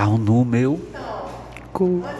pau no meu cu.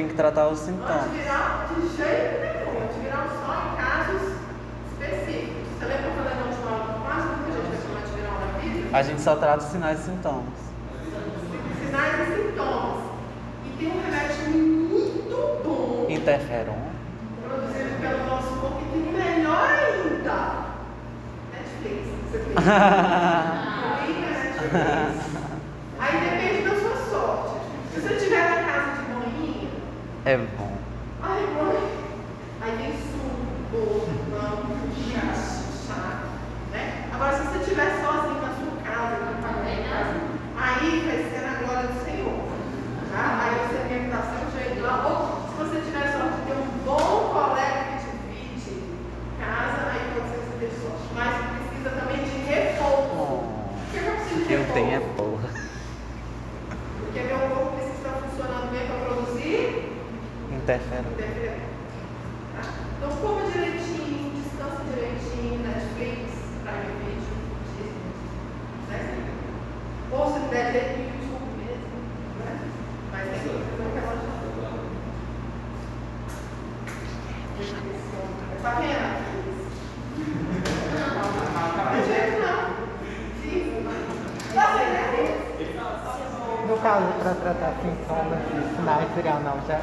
tem que tratar os sintomas. Antiviral de jeito nenhum. Antiviral só em casos específicos. Você lembra quando eu não quase gente vai tomar antiviral na vida? A gente só trata os sinais e sintomas. Sinais e sintomas. E tem um remédio muito bom. Interferon. Produzido pelo nosso corpo e tem melhor ainda. Netflix. Você tem. Netflix. every Interfere. Então como direitinho, descansa direitinho, Netflix, Prime Video, Disney. Né? Ou se não der jeito no YouTube mesmo, né? Mas é tem que fazer o que ela já Tá? No caso, para tratar assim, sintomas finais, será não, já é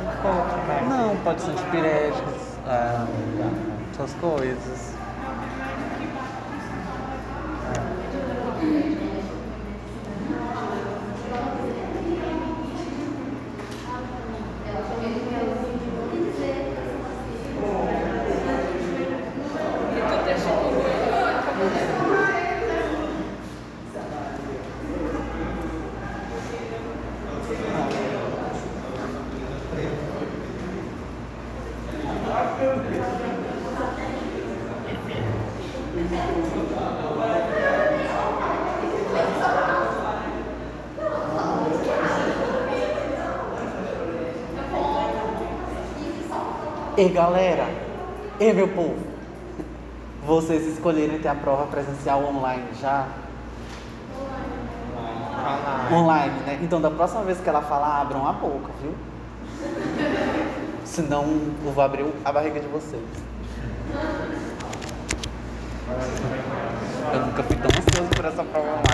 Santos Pirés, ah, essas coisas. Ei galera, ei meu povo, vocês escolheram ter a prova presencial online já? Online. Online, né? Então da próxima vez que ela falar, abram a boca, viu? Senão eu vou abrir a barriga de vocês. Eu nunca fui tão ansioso por essa prova online.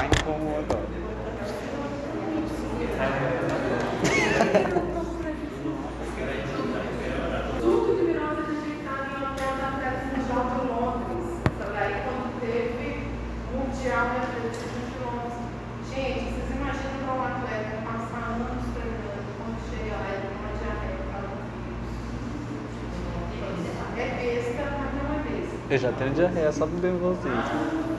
Eu já tenho diarreia só do nervosismo.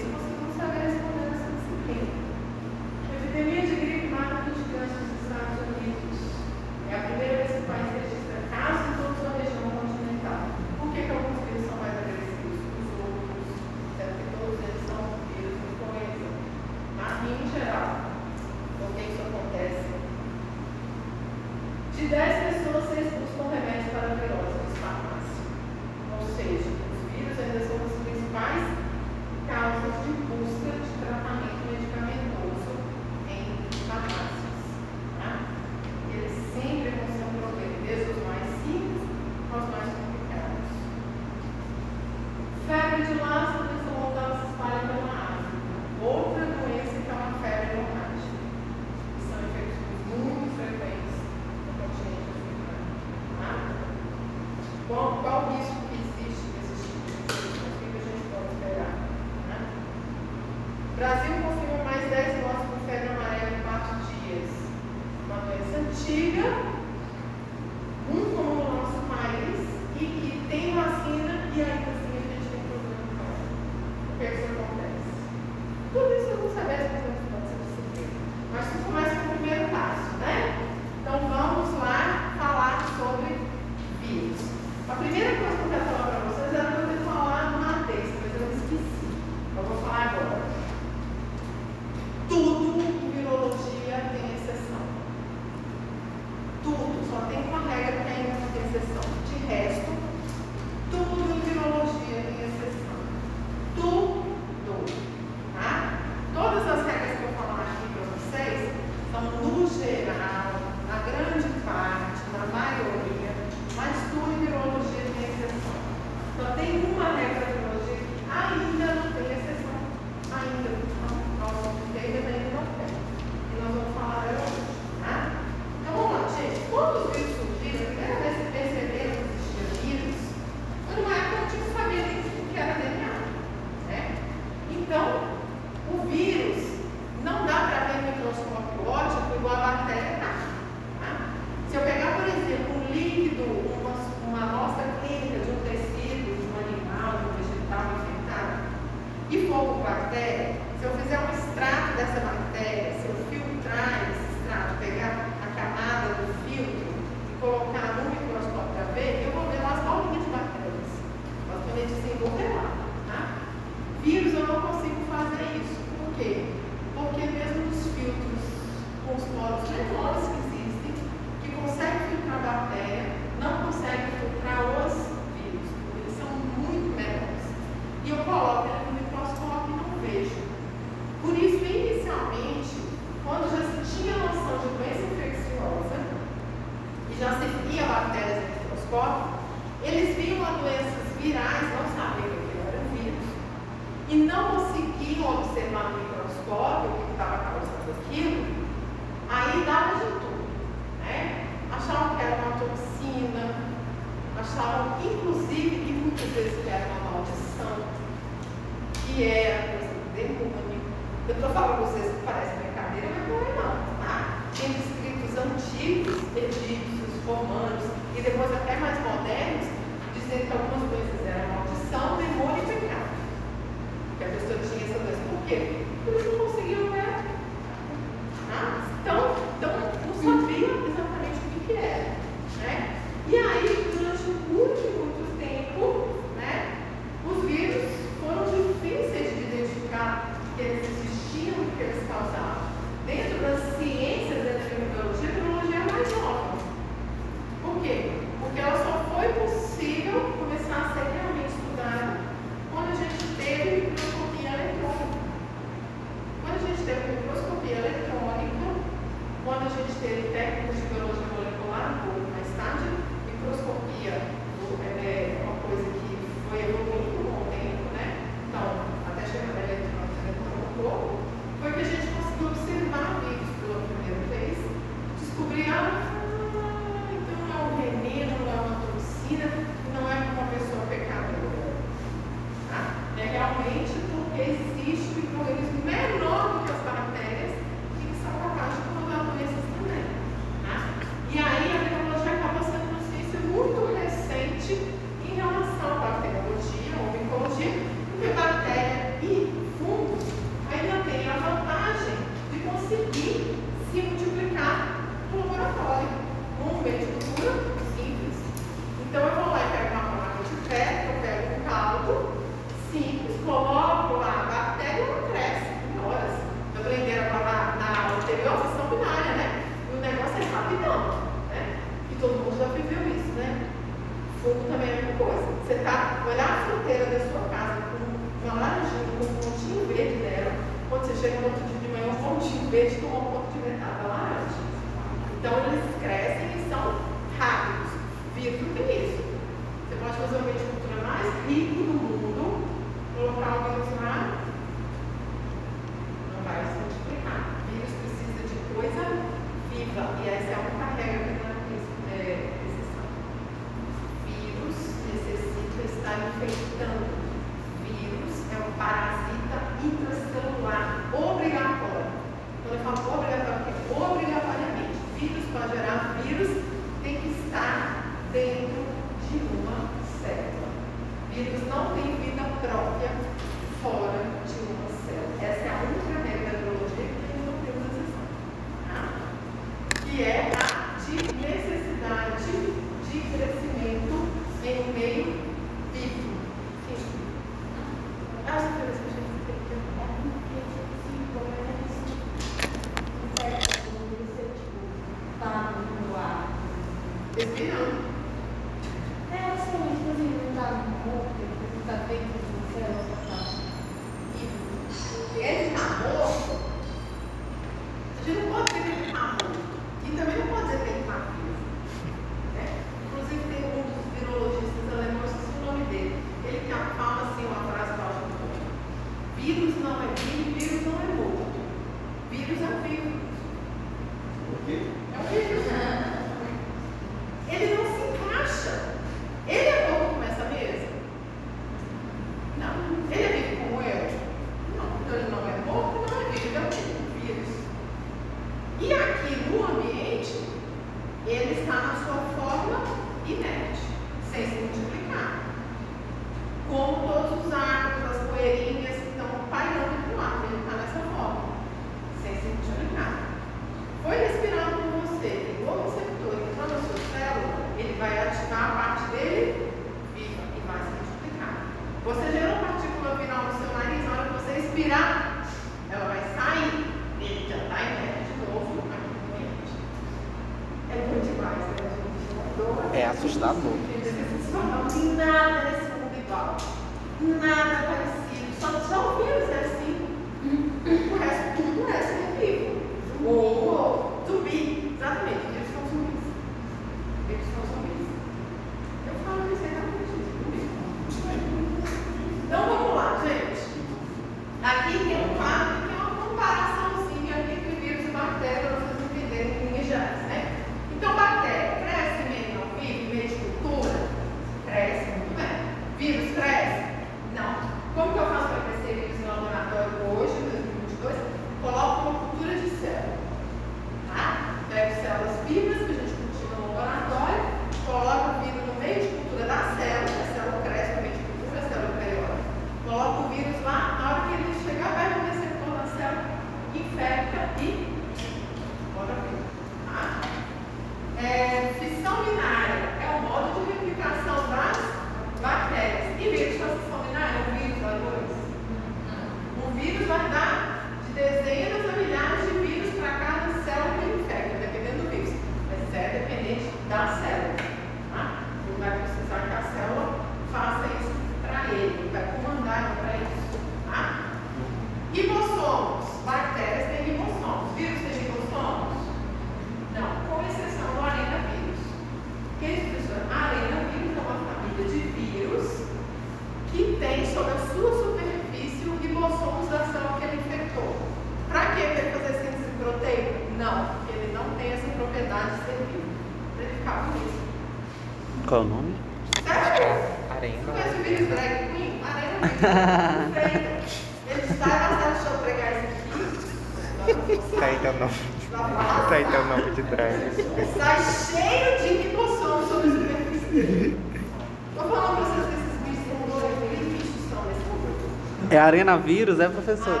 Arena Vírus, é, professora?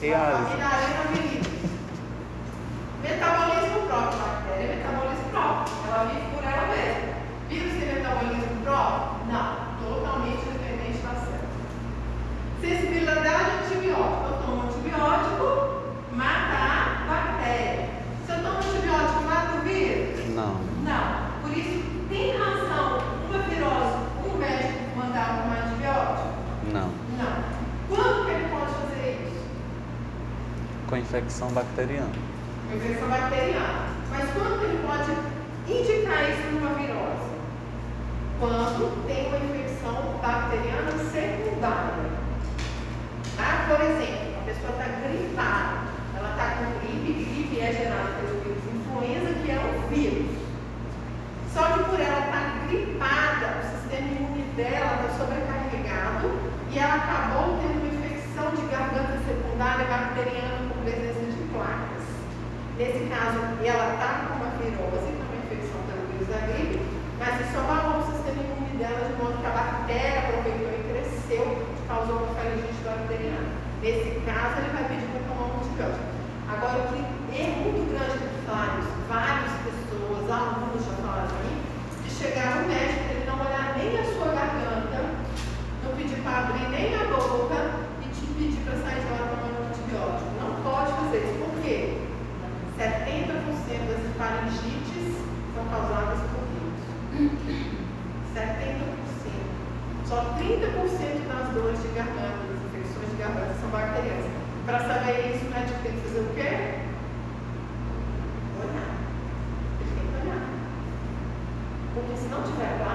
E DNA. Nesse caso, ele vai pedir para tomar um antibiótico. Agora, o que é muito grande do faz contact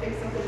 take something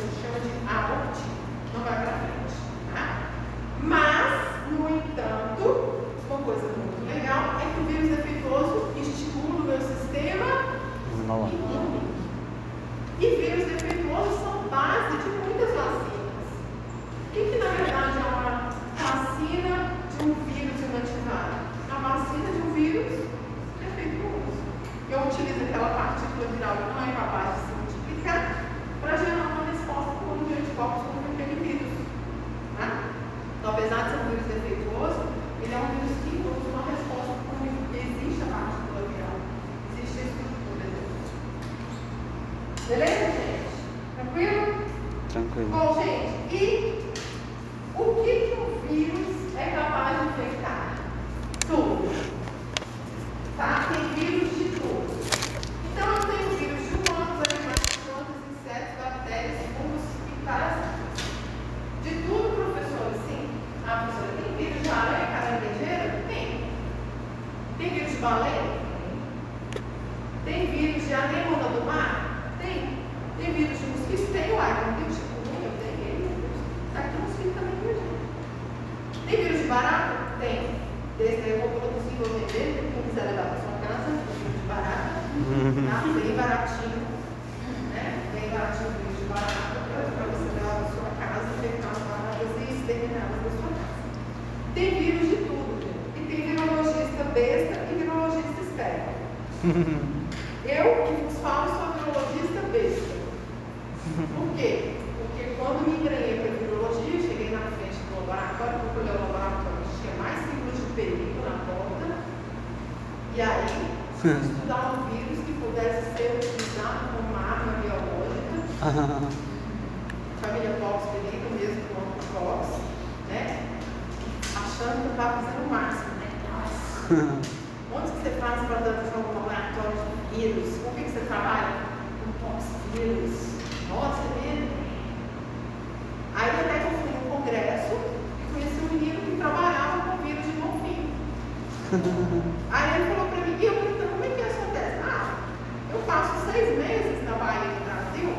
três meses na Bahia do Brasil.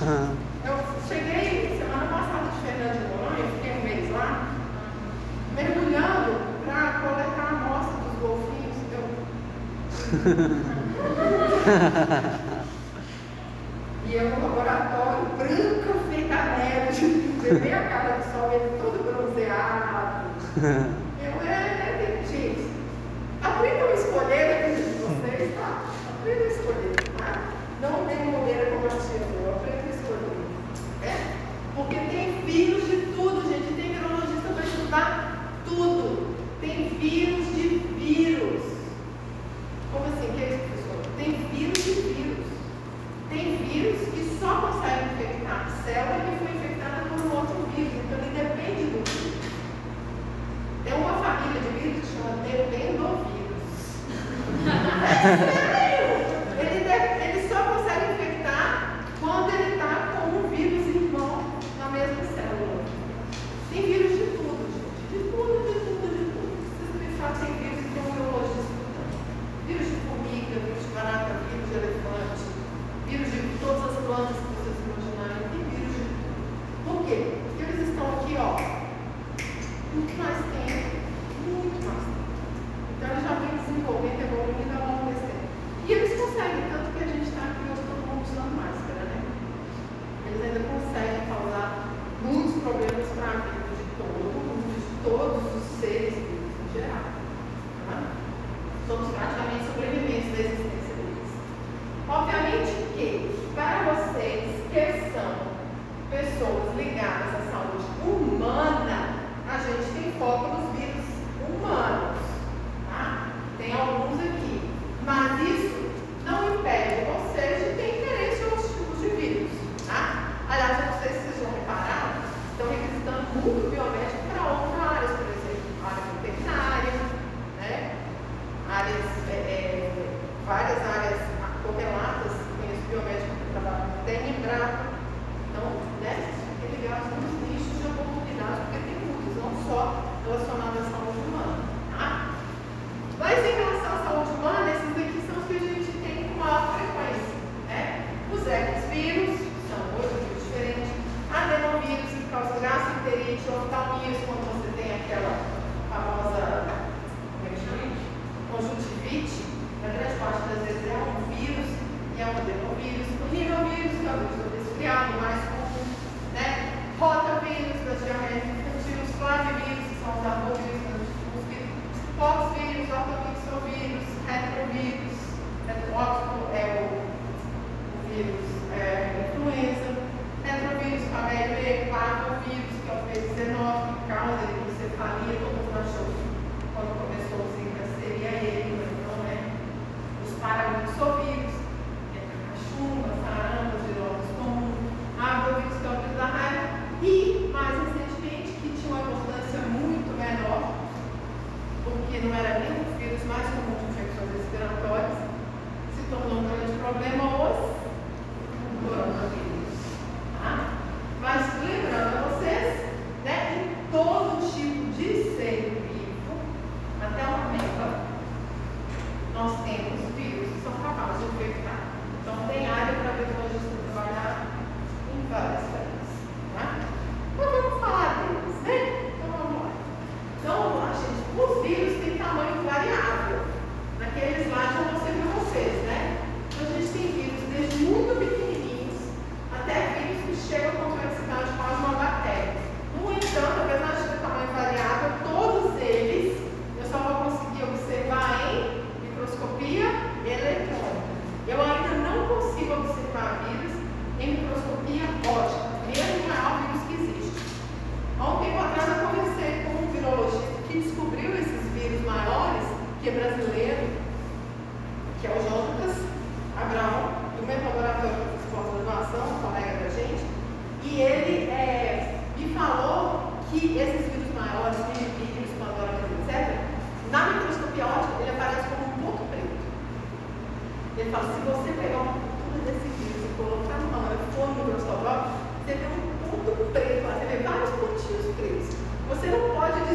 Uhum. Eu cheguei semana passada de Fernando de Noronha, fiquei um mês lá, mergulhando para coletar a amostra dos golfinhos. então.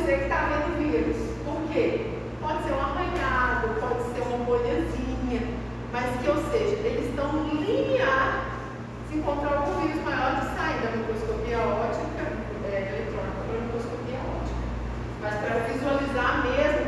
dizer que está vendo vírus. Por quê? Pode ser um arranhado, pode ser uma bolhazinha, mas que, ou seja, eles estão linear se encontrar algum vírus maior de saída da microscopia ótica, é, eletrônica para a microscopia ótica. Mas para visualizar mesmo,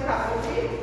ficar por aqui?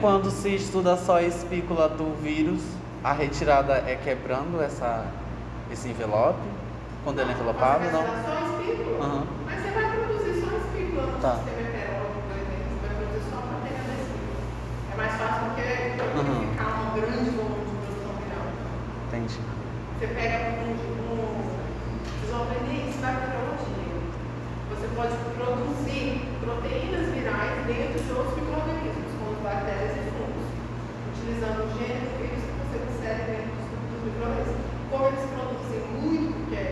Quando se estuda só a espícula do vírus, a retirada é quebrando essa, esse envelope? Quando ele é envelopado? Não. Só a espícula. Uhum. Mas você vai produzir só a espícula no tá. sistema por exemplo. Você vai produzir só a proteína da espícula. É mais fácil porque uhum. ficar um grande volume de produção viral. Entendi. Você pega um, um desorganismo da virologia. Você pode produzir proteínas virais dentro de outros micro bactérias e fungos, utilizando gêneros vivos que você consegue dentro dos, dos micro-organismos. Como eles produzem muito, porque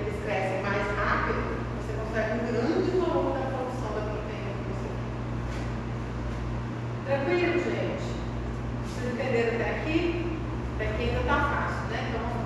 eles crescem mais rápido, você consegue um grande volume da produção da proteína que você tem. Tranquilo, gente? Vocês entenderam até aqui? Até aqui ainda está fácil, né? Então,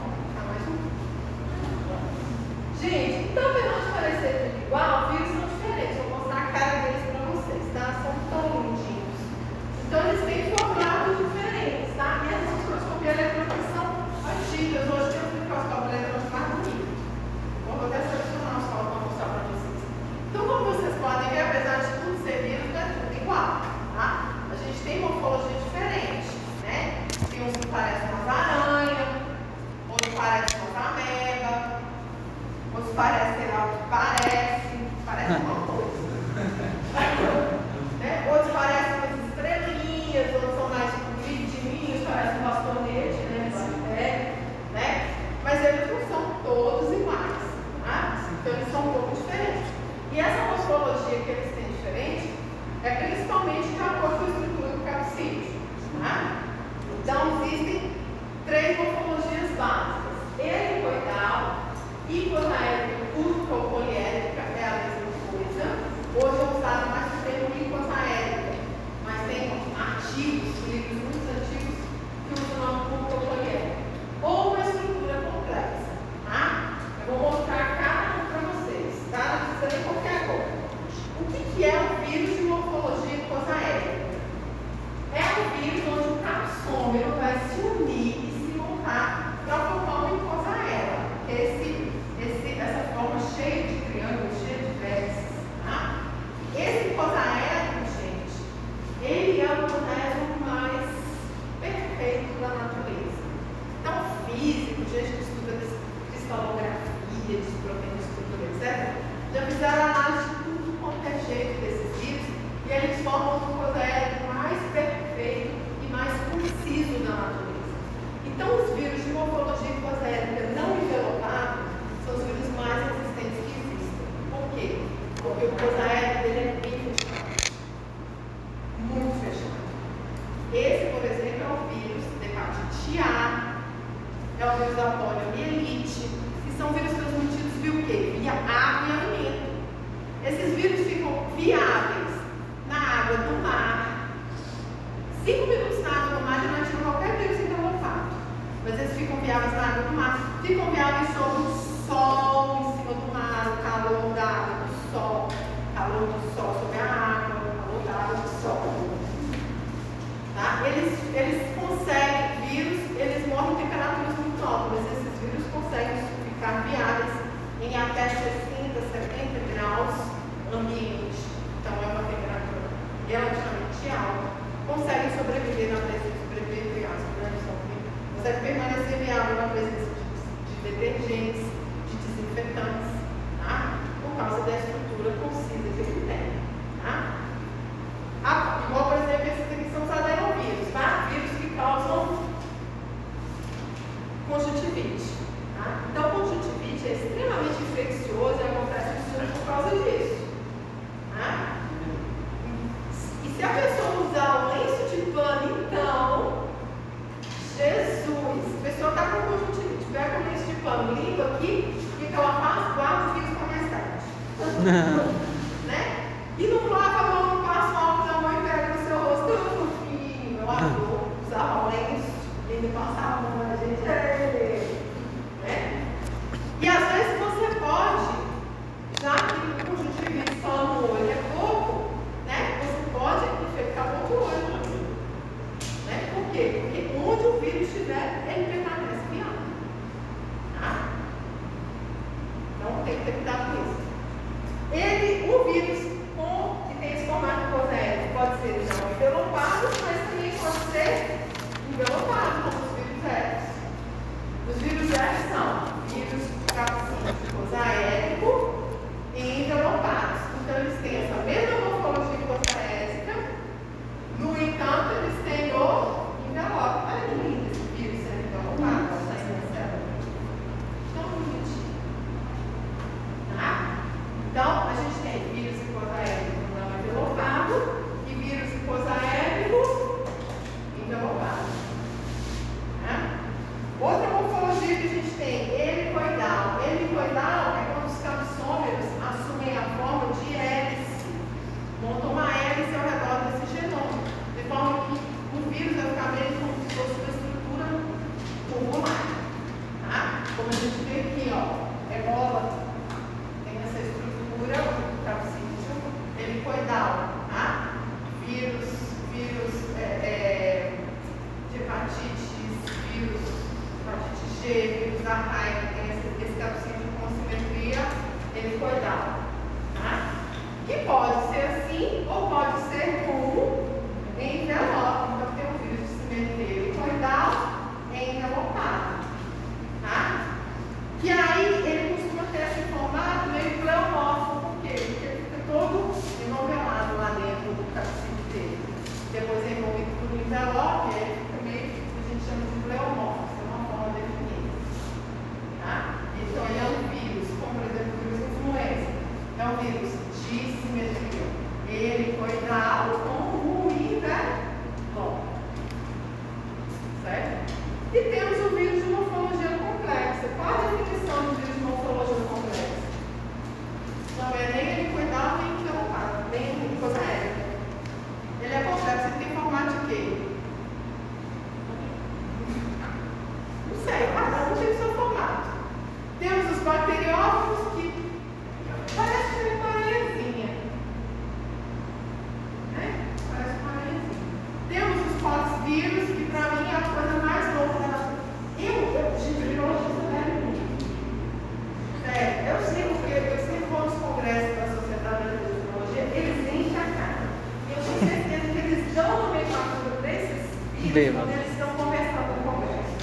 bêbado. Eles estão conversando no Congresso.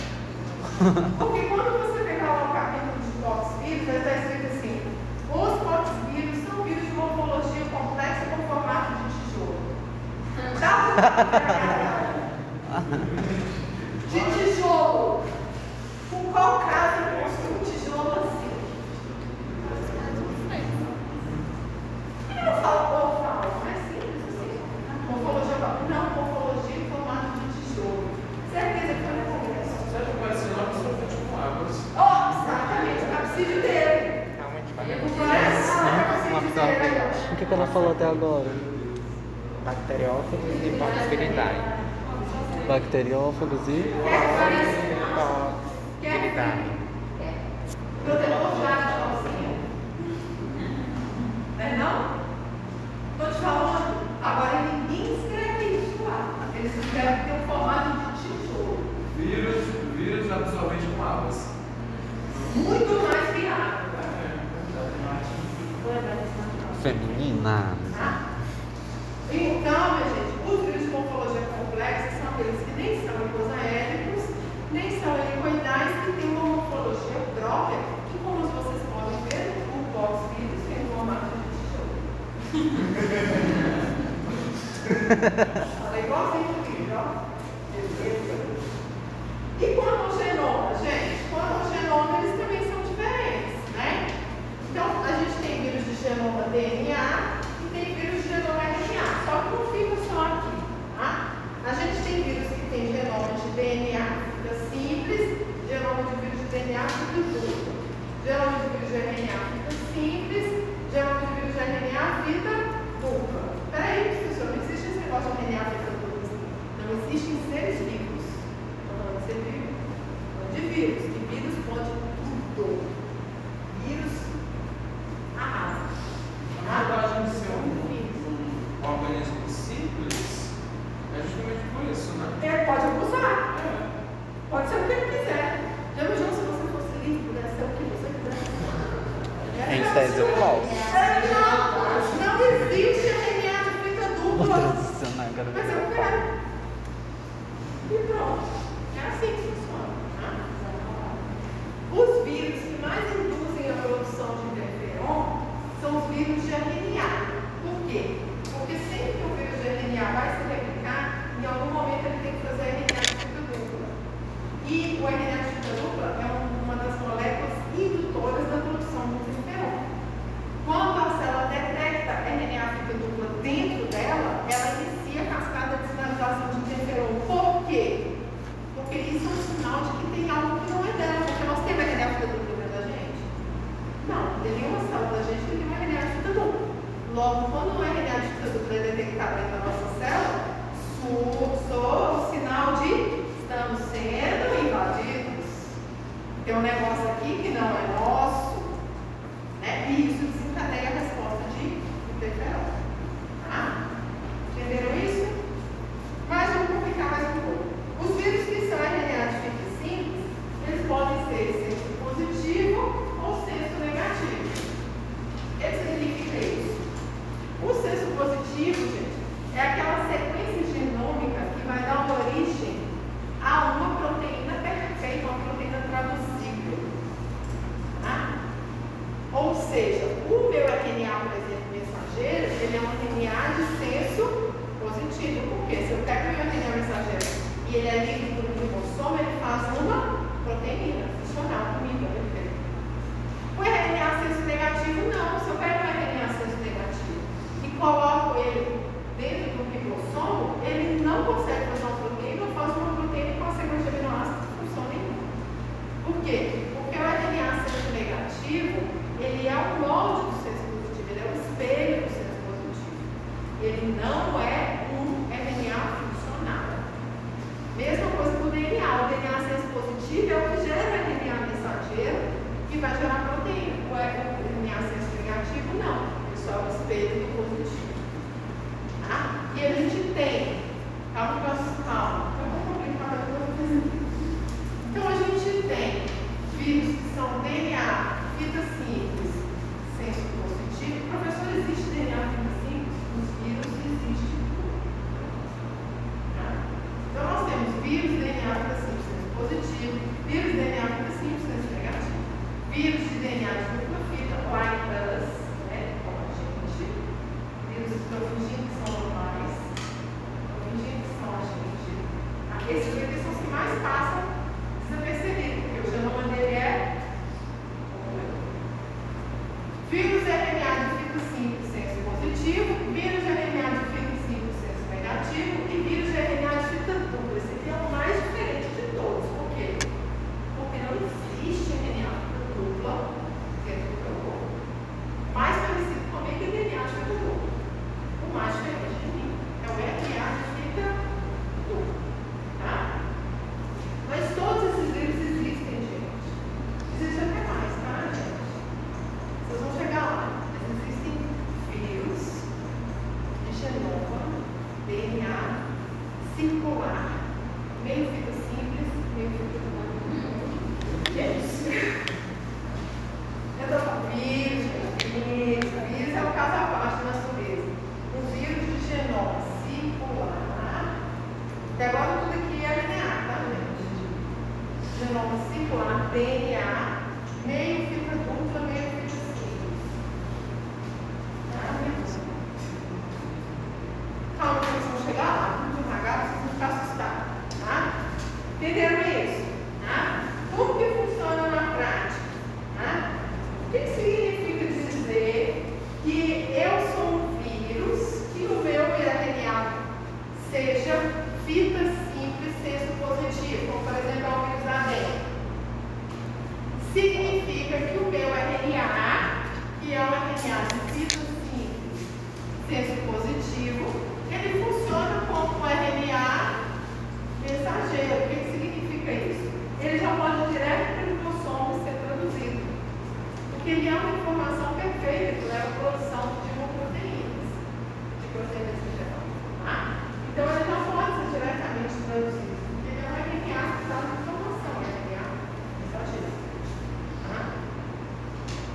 Porque quando você pegar o capítulo de poxvírus, ele está escrito assim: os poxvírus são vírus de morfologia complexa com formato de tijolo. Dá para que ela falou até agora? Bacteriófagos e bacteridae. Bacteriófagos e? Bacteridae. Perdão? Nada. Então, minha gente, os vírus de morfologia complexa são aqueles que nem são liposaélicos, nem são helicoidais, que têm uma morfologia própria, que como vocês podem ver, o box vírus tem uma máquina de tijolo. tese atual. Não existe RNA de fita dupla. Vou transicionar né, agora. Mas eu quero. E pronto. É assim que funciona. Tá? Os vírus que mais induzem a produção de interferon são os vírus de RNA. Por quê? Porque sempre que o vírus de RNA vai se replicar, em algum momento ele tem que fazer RNA de fita dupla. E o RNA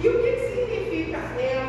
E o que, significa? Eu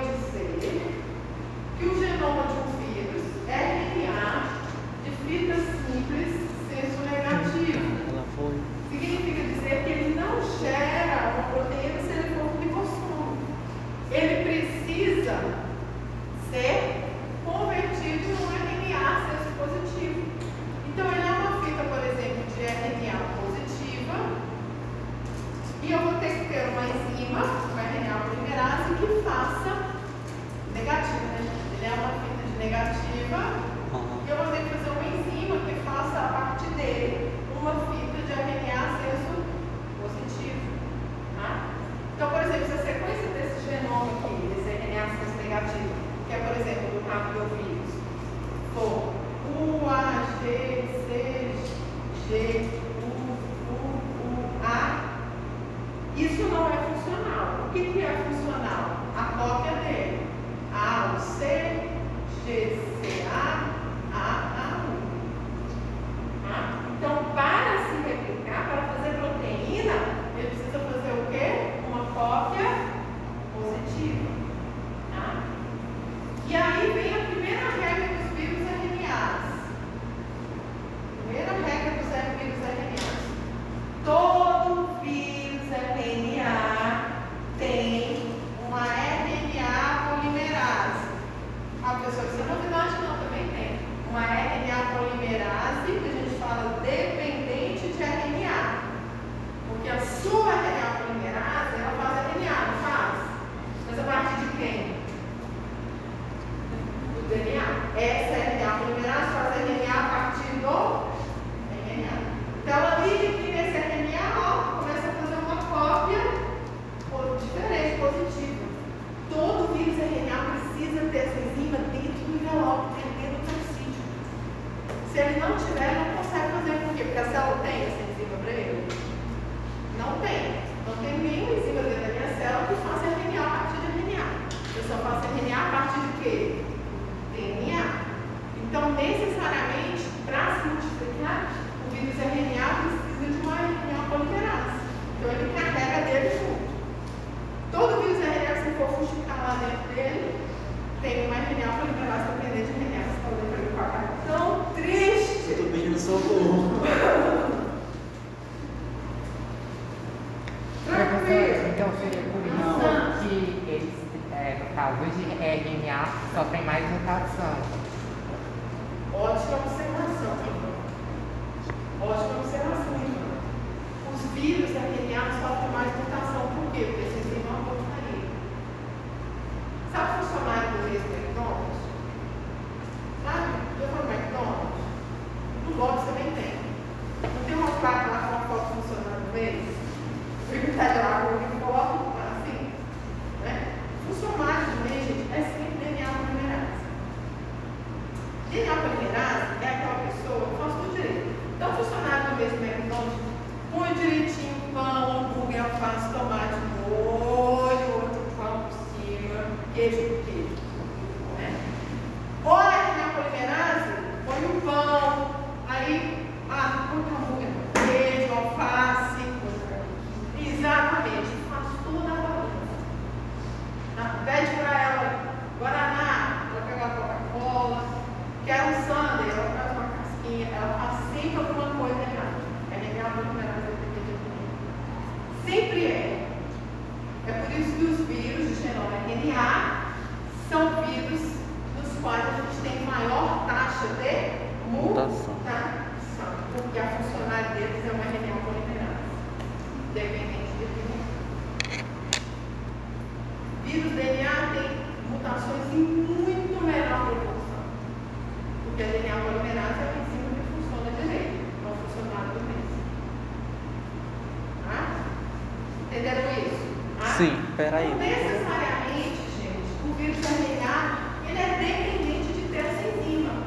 Não necessariamente, gente, o vírus RNA ele é dependente de ter essa enzima.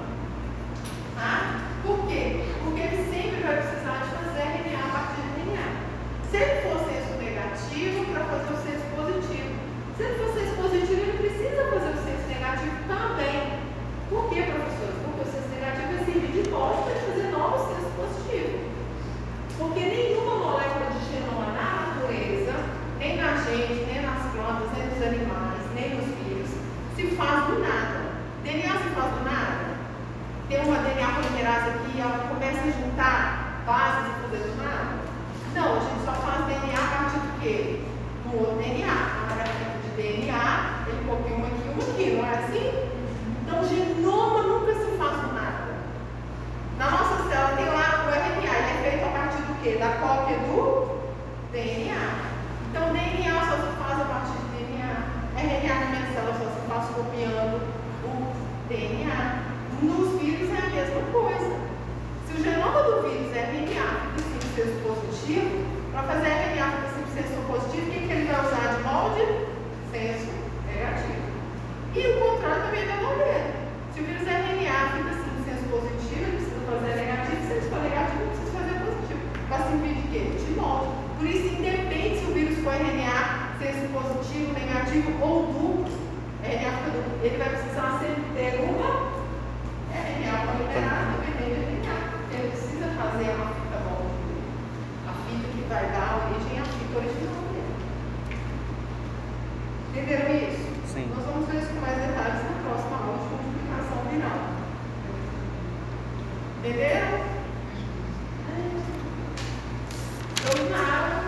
Tá? Por quê? Porque ele sempre vai precisar de fazer RNA a partir de DNA. Se ele for senso negativo, para fazer o senso positivo. Se ele for senso positivo, ele precisa fazer o senso negativo também. Por quê, professores? Porque o senso negativo vai servir de molde para fazer novos sensos positivos. Porque nenhuma molécula de genoma na natureza, nem na gente, nem nas plantas, nem nos animais, nem nos vírus, se faz do nada. DNA se faz do nada? Tem uma DNA polimerase aqui, ela começa a juntar bases e fazer do nada? Não, a gente só faz DNA a partir do quê? Do outro DNA. A de DNA, ele copia uma aqui e uma aqui, não é assim? Então, genoma nunca se faz do nada. Na nossa célula tem lá o RNA, ele é feito a partir do quê? Da cópia do DNA. Então, DNA só se faz a partir de DNA. RNA na célula só se faz copiando o DNA. Nos vírus é a mesma coisa. Se o genoma do vírus é RNA, fica senso positivo, para fazer RNA fica senso positivo, o que, que ele vai usar de molde? Senso negativo. E o contrário também vai valer. Se o vírus é RNA fica assim, senso positivo, ele precisa fazer negativo, se ele for negativo, ele precisa fazer positivo. Para servir de quê? De molde. Por isso, independe se o vírus for RNA, senso positivo, negativo ou duplo, RNA. Ele vai precisar sempre ter uma RNA de RNA. Ele precisa fazer uma fita molde. A fita que vai dar origem à fita original dele. Entenderam isso? Sim. Nós vamos ver isso com mais detalhes na próxima aula de multiplicação final. Entenderam? Dominaram? Não.